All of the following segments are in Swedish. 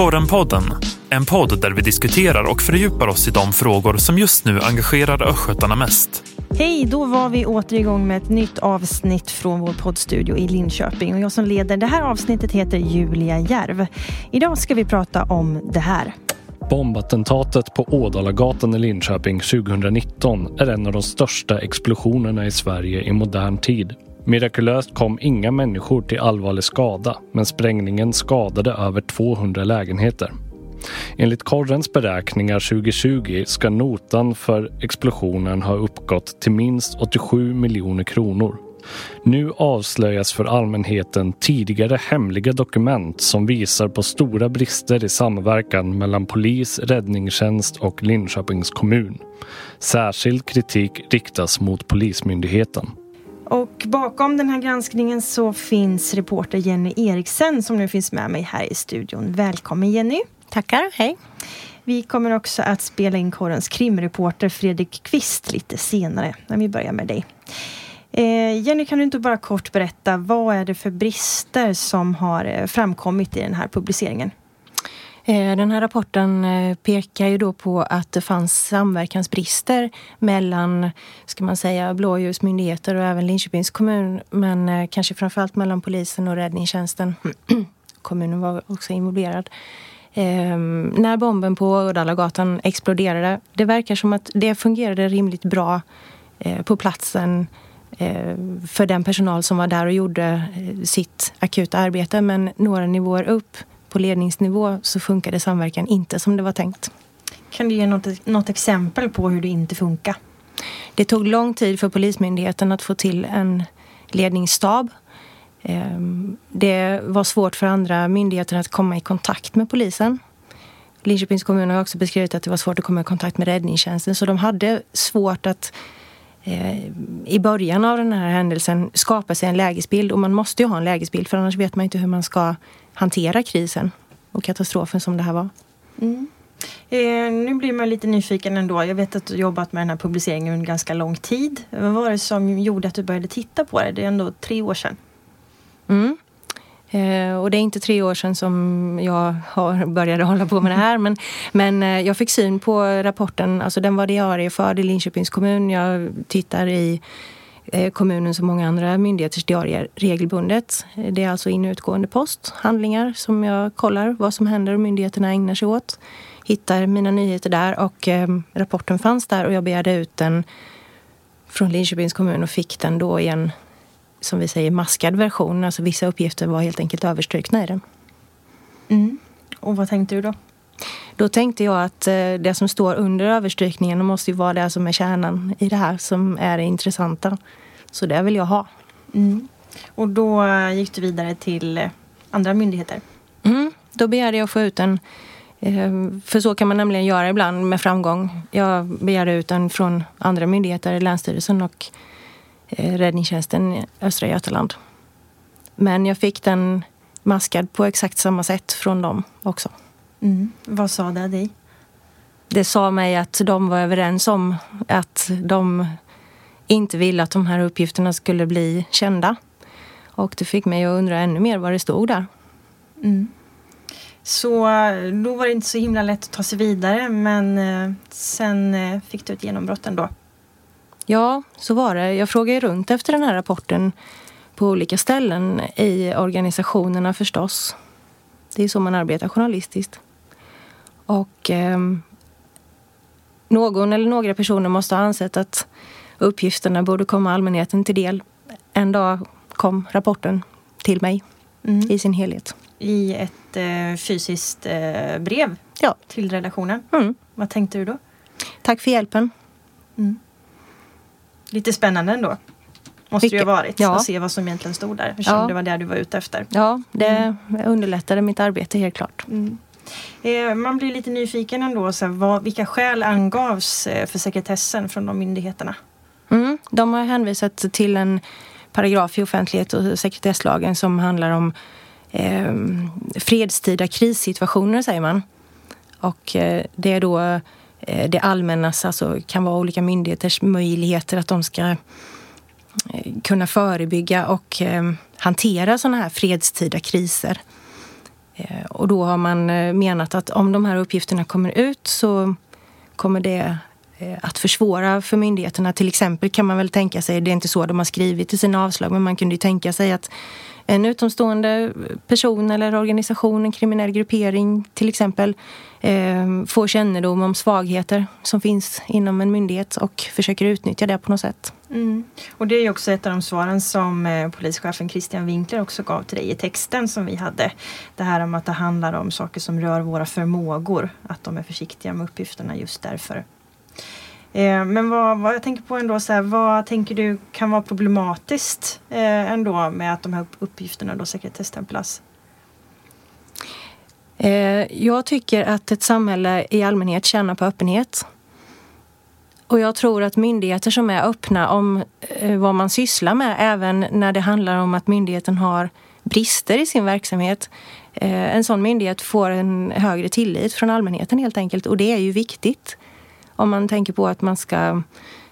Korrenpodden, en podd där vi diskuterar och fördjupar oss i de frågor som just nu engagerar östgötarna mest. Hej, då var vi åter igång med ett nytt avsnitt från vår poddstudio i Linköping. Och jag som leder det här avsnittet heter Julia Järv. Idag ska vi prata om det här. Bombattentatet på Ådalagatan i Linköping 2019 är en av de största explosionerna i Sverige i modern tid. Mirakulöst kom inga människor till allvarlig skada men sprängningen skadade över 200 lägenheter. Enligt Korrens beräkningar 2020 ska notan för explosionen ha uppgått till minst 87 miljoner kronor. Nu avslöjas för allmänheten tidigare hemliga dokument som visar på stora brister i samverkan mellan polis, räddningstjänst och Linköpings kommun. Särskild kritik riktas mot Polismyndigheten. Och bakom den här granskningen så finns reporter Jenny Eriksen som nu finns med mig här i studion. Välkommen Jenny! Tackar, hej! Vi kommer också att spela in korrens krimreporter Fredrik Kvist lite senare. Men vi börjar med dig. Eh, Jenny, kan du inte bara kort berätta vad är det för brister som har eh, framkommit i den här publiceringen? Eh, den här rapporten eh, pekar ju då på att det fanns samverkansbrister mellan, ska man säga, blåljusmyndigheter och även Linköpings kommun. Men eh, kanske framförallt mellan polisen och räddningstjänsten. Kommunen var också involverad. Ehm, när bomben på Uddalagatan exploderade. Det verkar som att det fungerade rimligt bra eh, på platsen eh, för den personal som var där och gjorde eh, sitt akuta arbete. Men några nivåer upp på ledningsnivå så funkade samverkan inte som det var tänkt. Kan du ge något, något exempel på hur det inte funkar? Det tog lång tid för Polismyndigheten att få till en ledningsstab Ehm, det var svårt för andra myndigheter att komma i kontakt med polisen. Linköpings kommun har också beskrivit att det var svårt att komma i kontakt med räddningstjänsten så de hade svårt att i början av den här händelsen skapa sig en lägesbild och man måste ju ha en lägesbild för annars vet man inte hur man ska hantera krisen och katastrofen som det här var. Mm. Eh, nu blir man lite nyfiken ändå. Jag vet att du jobbat med den här publiceringen under ganska lång tid. Vad var det som gjorde att du började titta på det? Det är ändå tre år sedan. Mm. Eh, och det är inte tre år sedan som jag har började hålla på med det här. Men, men eh, jag fick syn på rapporten. Alltså den var diarieförd i Linköpings kommun. Jag tittar i eh, kommunen som många andra myndigheters diarier regelbundet. Det är alltså in och utgående post, handlingar som jag kollar vad som händer och myndigheterna ägnar sig åt. Hittar mina nyheter där och eh, rapporten fanns där och jag begärde ut den från Linköpings kommun och fick den då i en som vi säger, maskad version. Alltså vissa uppgifter var helt enkelt överstrukna i den. Mm. Och vad tänkte du då? Då tänkte jag att eh, det som står under överstrykningen måste ju vara det som är kärnan i det här som är det intressanta. Så det vill jag ha. Mm. Och då gick du vidare till eh, andra myndigheter? Mm. Då begärde jag att få ut en eh, för så kan man nämligen göra ibland med framgång. Jag begärde ut den från andra myndigheter, Länsstyrelsen och Eh, räddningstjänsten i Östra Götaland. Men jag fick den maskad på exakt samma sätt från dem också. Mm. Vad sa det dig? Det sa mig att de var överens om att de inte ville att de här uppgifterna skulle bli kända. Och det fick mig att undra ännu mer vad det stod där. Mm. Så då var det inte så himla lätt att ta sig vidare men eh, sen eh, fick du ett genombrott ändå. Ja, så var det. Jag frågade runt efter den här rapporten på olika ställen i organisationerna förstås. Det är så man arbetar journalistiskt. Och eh, någon eller några personer måste ha ansett att uppgifterna borde komma allmänheten till del. En dag kom rapporten till mig mm. i sin helhet. I ett eh, fysiskt eh, brev ja. till redaktionen? Mm. Vad tänkte du då? Tack för hjälpen. Mm. Lite spännande ändå. Måste Vilket? det ju ha varit. Ja. Att se vad som egentligen stod där. Eftersom ja. det var det du var ute efter. Ja, det mm. underlättade mitt arbete helt klart. Mm. Eh, man blir lite nyfiken ändå. Så här, vad, vilka skäl angavs eh, för sekretessen från de myndigheterna? Mm. De har hänvisat till en paragraf i offentlighet och sekretesslagen som handlar om eh, fredstida krissituationer, säger man. Och eh, det är då Eh, det allmännas, alltså kan vara olika myndigheters möjligheter att de ska eh, kunna förebygga och eh, hantera sådana här fredstida kriser. Och då har man menat att om de här uppgifterna kommer ut så kommer det att försvåra för myndigheterna. Till exempel kan man väl tänka sig, det är inte så de har skrivit i sina avslag, men man kunde ju tänka sig att en utomstående person eller organisation, en kriminell gruppering till exempel, eh, får kännedom om svagheter som finns inom en myndighet och försöker utnyttja det på något sätt. Mm. Och det är ju också ett av de svaren som eh, polischefen Christian Winkler också gav till dig i texten som vi hade. Det här om att det handlar om saker som rör våra förmågor, att de är försiktiga med uppgifterna just därför. Eh, men vad, vad, jag tänker på ändå, så här, vad tänker du kan vara problematiskt eh, ändå med att de här uppgifterna då sekretesstämplas? Eh, jag tycker att ett samhälle i allmänhet tjänar på öppenhet. Och jag tror att myndigheter som är öppna om eh, vad man sysslar med, även när det handlar om att myndigheten har brister i sin verksamhet. Eh, en sån myndighet får en högre tillit från allmänheten helt enkelt och det är ju viktigt. Om man tänker på att man ska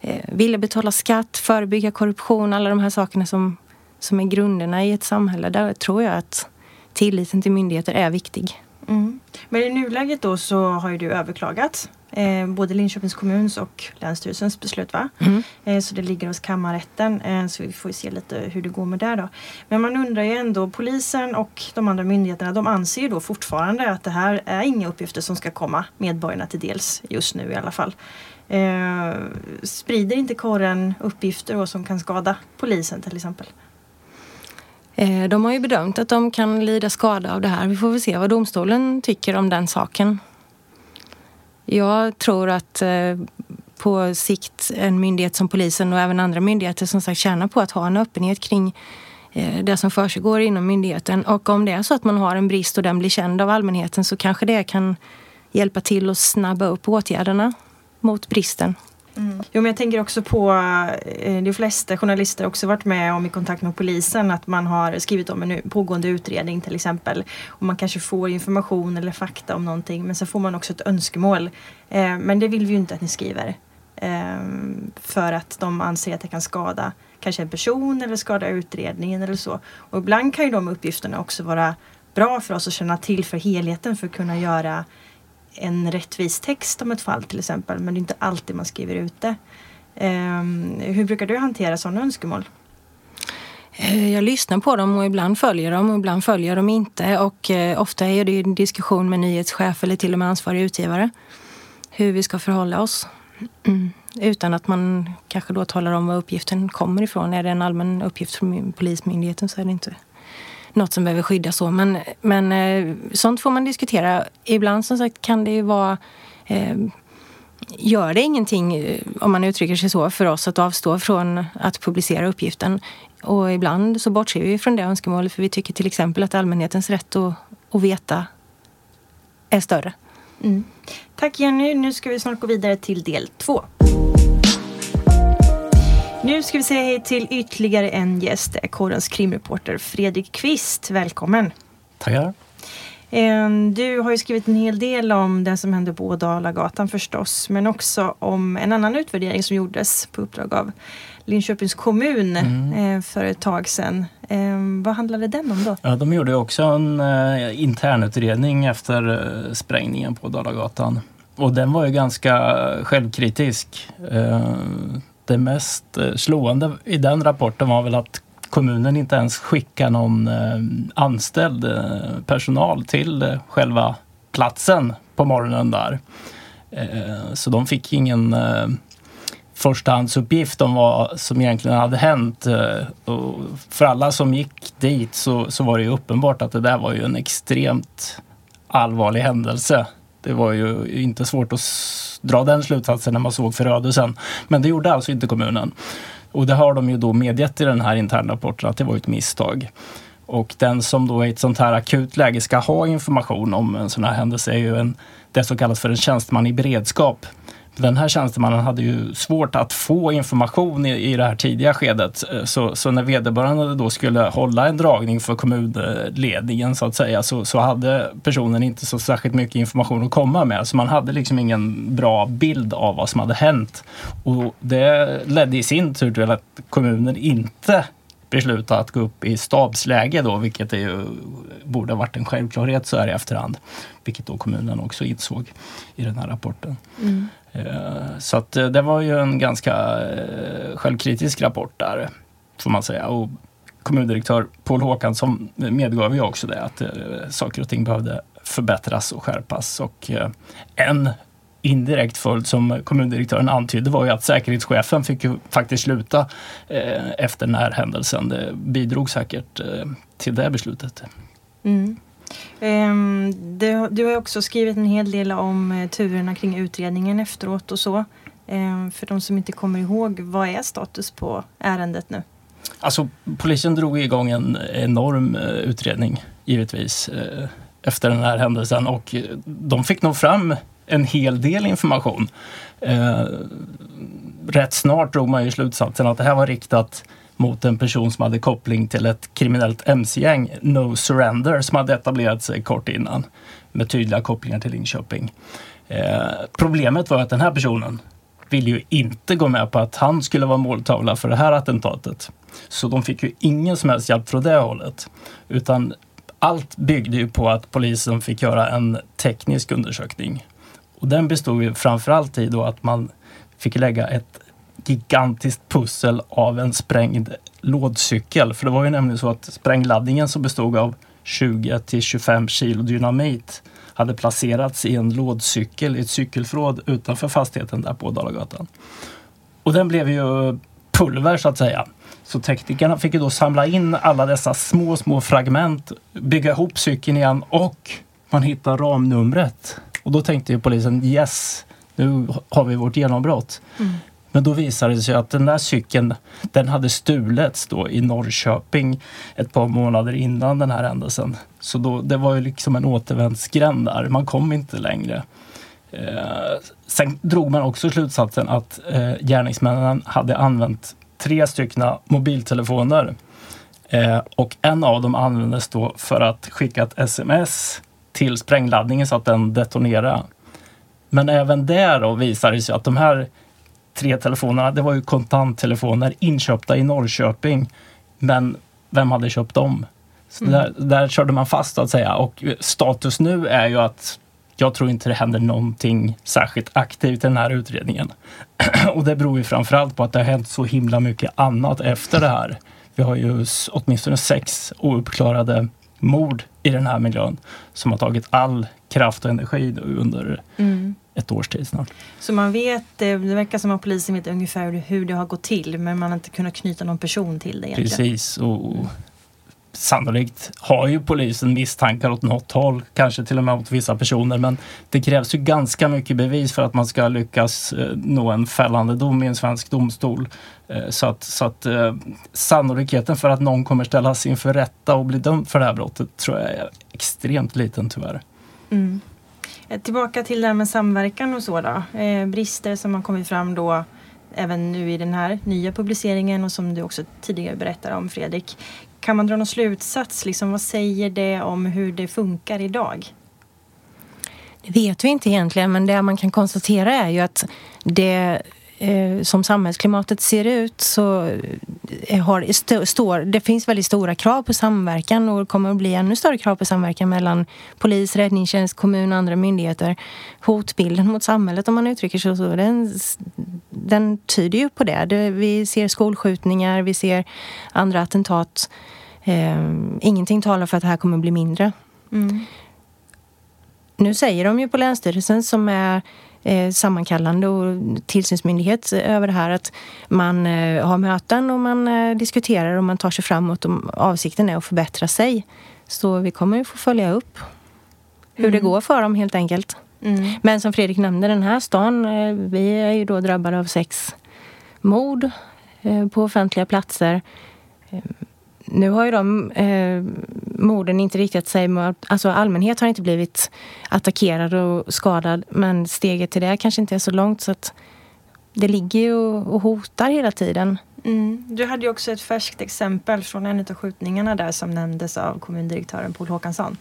eh, vilja betala skatt, förebygga korruption, alla de här sakerna som, som är grunderna i ett samhälle. Där tror jag att tilliten till myndigheter är viktig. Mm. Men i nuläget då så har ju du överklagat eh, både Linköpings kommuns och Länsstyrelsens beslut. Va? Mm. Eh, så det ligger hos kammarrätten eh, så vi får se lite hur det går med det då. Men man undrar ju ändå, polisen och de andra myndigheterna de anser ju då fortfarande att det här är inga uppgifter som ska komma medborgarna till dels just nu i alla fall. Eh, sprider inte kåren uppgifter som kan skada polisen till exempel? Eh, de har ju bedömt att de kan lida skada av det här. Vi får väl se vad domstolen tycker om den saken. Jag tror att eh, på sikt en myndighet som polisen och även andra myndigheter som sagt tjänar på att ha en öppenhet kring eh, det som försiggår inom myndigheten. Och om det är så att man har en brist och den blir känd av allmänheten så kanske det kan hjälpa till att snabba upp åtgärderna mot bristen. Mm. Jo, men jag tänker också på eh, de flesta journalister också varit med om i kontakt med polisen att man har skrivit om en pågående utredning till exempel. Och man kanske får information eller fakta om någonting men så får man också ett önskemål. Eh, men det vill vi ju inte att ni skriver. Eh, för att de anser att det kan skada kanske en person eller skada utredningen eller så. Och ibland kan ju de uppgifterna också vara bra för oss att känna till för helheten för att kunna göra en rättvis text om ett fall till exempel men det är inte alltid man skriver ut det. Ehm, hur brukar du hantera sådana önskemål? Eh, jag lyssnar på dem och ibland följer dem och ibland följer de inte. Och eh, ofta är det en diskussion med nyhetschef eller till och med ansvarig utgivare. Hur vi ska förhålla oss. Mm. Utan att man kanske då talar om var uppgiften kommer ifrån. Är det en allmän uppgift från Polismyndigheten så är det inte något som behöver skyddas så. Men, men eh, sånt får man diskutera. Ibland som sagt kan det ju vara eh, Gör det ingenting, eh, om man uttrycker sig så, för oss att avstå från att publicera uppgiften? Och ibland så bortser vi från det önskemålet för vi tycker till exempel att allmänhetens rätt att, att veta är större. Mm. Tack Jenny. Nu ska vi snart gå vidare till del två. Nu ska vi säga hej till ytterligare en gäst, kårens krimreporter Fredrik Kvist. Välkommen! Tackar! Ehm, du har ju skrivit en hel del om det som hände på Ådalagatan förstås, men också om en annan utvärdering som gjordes på uppdrag av Linköpings kommun mm. Eh, för ett tag sedan. Ehm, vad handlade den om då? Ja, de gjorde också en uh, internutredning efter uh, sprängningen på Dalagatan. Och den var ju ganska självkritisk. Det mest eh, slående i den rapporten var väl att kommunen inte ens skickar någon eh, anställd eh, personal till själva platsen på morgonen där. Så de fick ingen förstahandsuppgift om vad som egentligen hade hänt. Och för alla som gick dit så, så var det ju uppenbart att det där var ju en extremt allvarlig händelse. Det var ju inte svårt att dra den slutsatsen när man såg förödelsen. Men det gjorde alltså inte kommunen. Och det har de ju då medgett i den här internrapporten att det var ett misstag. Och den som då i ett sånt här akut läge ska ha information om en sån här händelse är ju en, det som kallas för en tjänsteman i beredskap. Den här tjänstemannen hade ju svårt att få information i, i det här tidiga skedet. Eh, så, så när vederbörande då skulle hålla en dragning för kommunledningen så att säga så, så hade personen inte så särskilt mycket information att komma med. Så man hade liksom ingen bra bild av vad som hade hänt. Och det ledde i sin tur till att kommunen inte besluta att gå upp i stabsläge då, vilket är ju, borde ha varit en självklarhet så här i efterhand. Vilket då kommunen också insåg i den här rapporten. Mm. Så att det var ju en ganska självkritisk rapport där, får man säga. Och kommundirektör Paul Håkansson medgav ju också det, att saker och ting behövde förbättras och skärpas. Och en indirekt följd som kommundirektören antydde var ju att säkerhetschefen fick ju faktiskt sluta eh, efter den här händelsen. Det bidrog säkert eh, till det beslutet. Mm. Um, du, du, har också skrivit en hel del om uh, turerna kring utredningen efteråt och så. Um, för de som inte kommer ihåg, vad är status på ärendet nu? Alltså polisen drog igång en enorm utredning givetvis efter den här händelsen och de fick nog fram en hel del information. Eh, rätt snart drog man ju slutsatsen att det här var riktat mot en person som hade koppling till ett kriminellt mc-gäng, No Surrender, som hade etablerat sig kort innan med tydliga kopplingar till Linköping. Eh, problemet var att den här personen ville ju inte gå med på att han skulle vara måltavla för det här attentatet. Så de fick ju ingen som helst hjälp från det hållet. Utan allt byggde ju på att polisen fick göra en teknisk undersökning och den bestod ju framförallt i då att man fick lägga ett gigantiskt pussel av en sprängd lådcykel. För det var ju nämligen så att sprängladdningen som bestod av 20 till 25 kilo dynamit hade placerats i en lådcykel i ett cykelförråd utanför fastigheten där på Dalagatan. Och den blev ju pulver så att säga. Så teknikerna fick ju då samla in alla dessa små, små fragment, bygga ihop cykeln igen och man hittar ramnumret och då tänkte ju polisen yes, nu har vi vårt genombrott. Mm. Men då visade det sig att den där cykeln den hade stulits då i Norrköping ett par månader innan den här händelsen. Så då, det var ju liksom en återvändsgränd där. Man kom inte längre. Eh, sen drog man också slutsatsen att eh, gärningsmännen hade använt tre stycken mobiltelefoner. Eh, och en av dem användes då för att skicka ett sms till sprängladdningen så att den detonerade. Men även där då visade det sig att de här tre telefonerna, det var ju kontanttelefoner inköpta i Norrköping. Men vem hade köpt dem? Så mm. där, där körde man fast så att säga. Och status nu är ju att jag tror inte det händer någonting särskilt aktivt i den här utredningen. och det beror ju framförallt på att det har hänt så himla mycket annat efter det här. Vi har ju åtminstone sex ouppklarade mord i den här miljön som har tagit all kraft och energi under mm. ett års tid snart. Så man vet, det verkar som att polisen vet ungefär hur det har gått till men man har inte kunnat knyta någon person till det egentligen. Precis. Och, sannolikt har ju polisen misstankar åt något håll, kanske till och med åt vissa personer. Men det krävs ju ganska mycket bevis för att man ska lyckas eh, nå en fällande dom i en svensk domstol. Eh, så att, så att eh, sannolikheten för att någon kommer ställas inför rätta och bli dömd för det här brottet tror jag är extremt liten tyvärr. Mm. Tillbaka till det här med samverkan och så då. brister som har kommit fram då även nu i den här nya publiceringen och som du också tidigare berättade om Fredrik. Kan man dra någon slutsats? Liksom, vad säger det om hur det funkar idag? Det vet vi inte egentligen, men det man kan konstatera är ju att det eh, som samhällsklimatet ser ut så eh, har, st står, det finns väldigt stora krav på samverkan och det kommer att bli ännu större krav på samverkan mellan polis, räddningstjänst, kommun och andra myndigheter. Hotbilden mot samhället om man uttrycker sig så, den, den tyder ju på det. det. Vi ser skolskjutningar, vi ser andra attentat. Eh, ingenting talar för att det här kommer att bli mindre. Mm. Nu säger de ju på Länsstyrelsen som är sammankallande och tillsynsmyndighet över det här att man eh, har möten och man eh, diskuterar och man tar sig framåt och avsikten är att förbättra sig. Så vi kommer ju få följa upp hur mm. det går för dem helt enkelt. Mm. Men som Fredrik nämnde, den här stan, eh, vi är ju då drabbade av sex mord eh, på offentliga platser. Nu har ju de eh, morden inte riktat sig mot... Alltså allmänhet har inte blivit attackerad och skadad men steget till det kanske inte är så långt så att det ligger ju och, hotar hela tiden. Mm. Du hade ju också ett färskt exempel från en av skjutningarna där som nämndes av kommundirektören Paul Håkansson.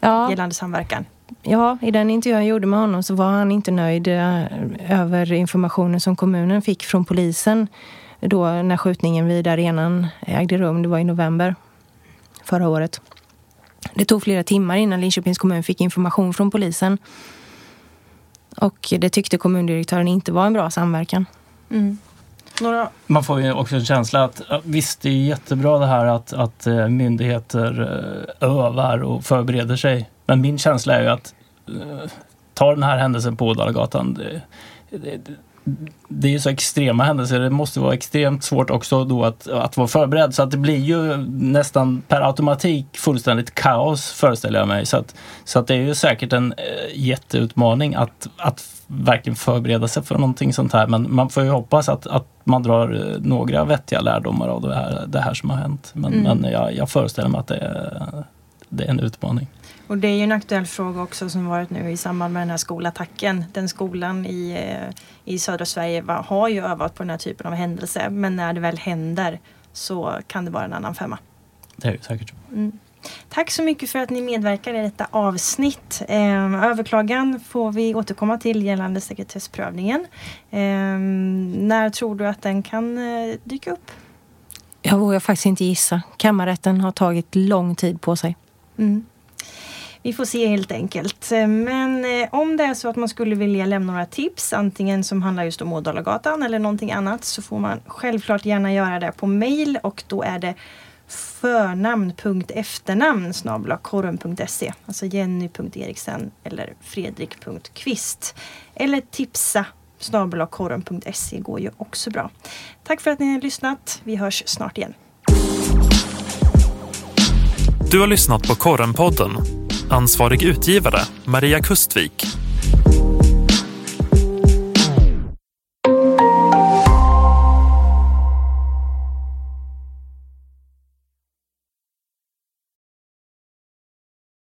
Ja. Gällande samverkan. Ja, i den intervjun jag gjorde med honom så var han inte nöjd eh, över informationen som kommunen fick från polisen då när skjutningen vid arenan ägde rum. Det var i november förra året. Det tog flera timmar innan Linköpings kommun fick information från polisen. Och det tyckte kommundirektören inte var en bra samverkan. Mm. Några... Man får ju också en känsla att visst, det är jättebra det här att, att eh, myndigheter eh, övar och förbereder sig. Men min känsla är ju att eh, ta den här händelsen på Ådalagatan. Det, det, det är ju så extrema händelser. Det måste vara extremt svårt också då att, att vara förberedd. Så att det blir ju nästan per automatik fullständigt kaos föreställer jag mig. Så att, så att det är ju säkert en äh, jätteutmaning att, att verkligen förbereda sig för någonting sånt här. Men man får ju hoppas att, att man drar eh, några vettiga lärdomar av det här, det här som har hänt. Men, mm. men jag, jag föreställer mig att det är, det är en utmaning. Och det är ju en aktuell fråga också som varit nu i samband med den här skolattacken. Den skolan i, eh, i södra Sverige var, har ju övat på den här typen av händelser. Men när det väl händer så kan det vara en annan femma. Det är det säkert. Mm. Tack så mycket för att ni medverkar i detta avsnitt. Eh, överklagan får vi återkomma till gällande sekretessprövningen. Eh, när tror du att den kan eh, dyka upp? Jag vågar faktiskt inte gissa. Kammarrätten har tagit lång tid på sig. Mm. Vi får se helt enkelt. Eh, men eh, om det är så att man skulle vilja lämna några tips, antingen som handlar just om Ådalagatan eller någonting annat, så får man självklart gärna göra det på mail och då är det förnamn.efternamn korren.se Alltså jenny.eriksen eller fredrik.kvist. Eller tipsa snabelakorren.se går ju också bra. Tack för att ni har lyssnat. Vi hörs snart igen. Du har lyssnat på Korrenpodden. Ansvarig utgivare Maria Kustvik.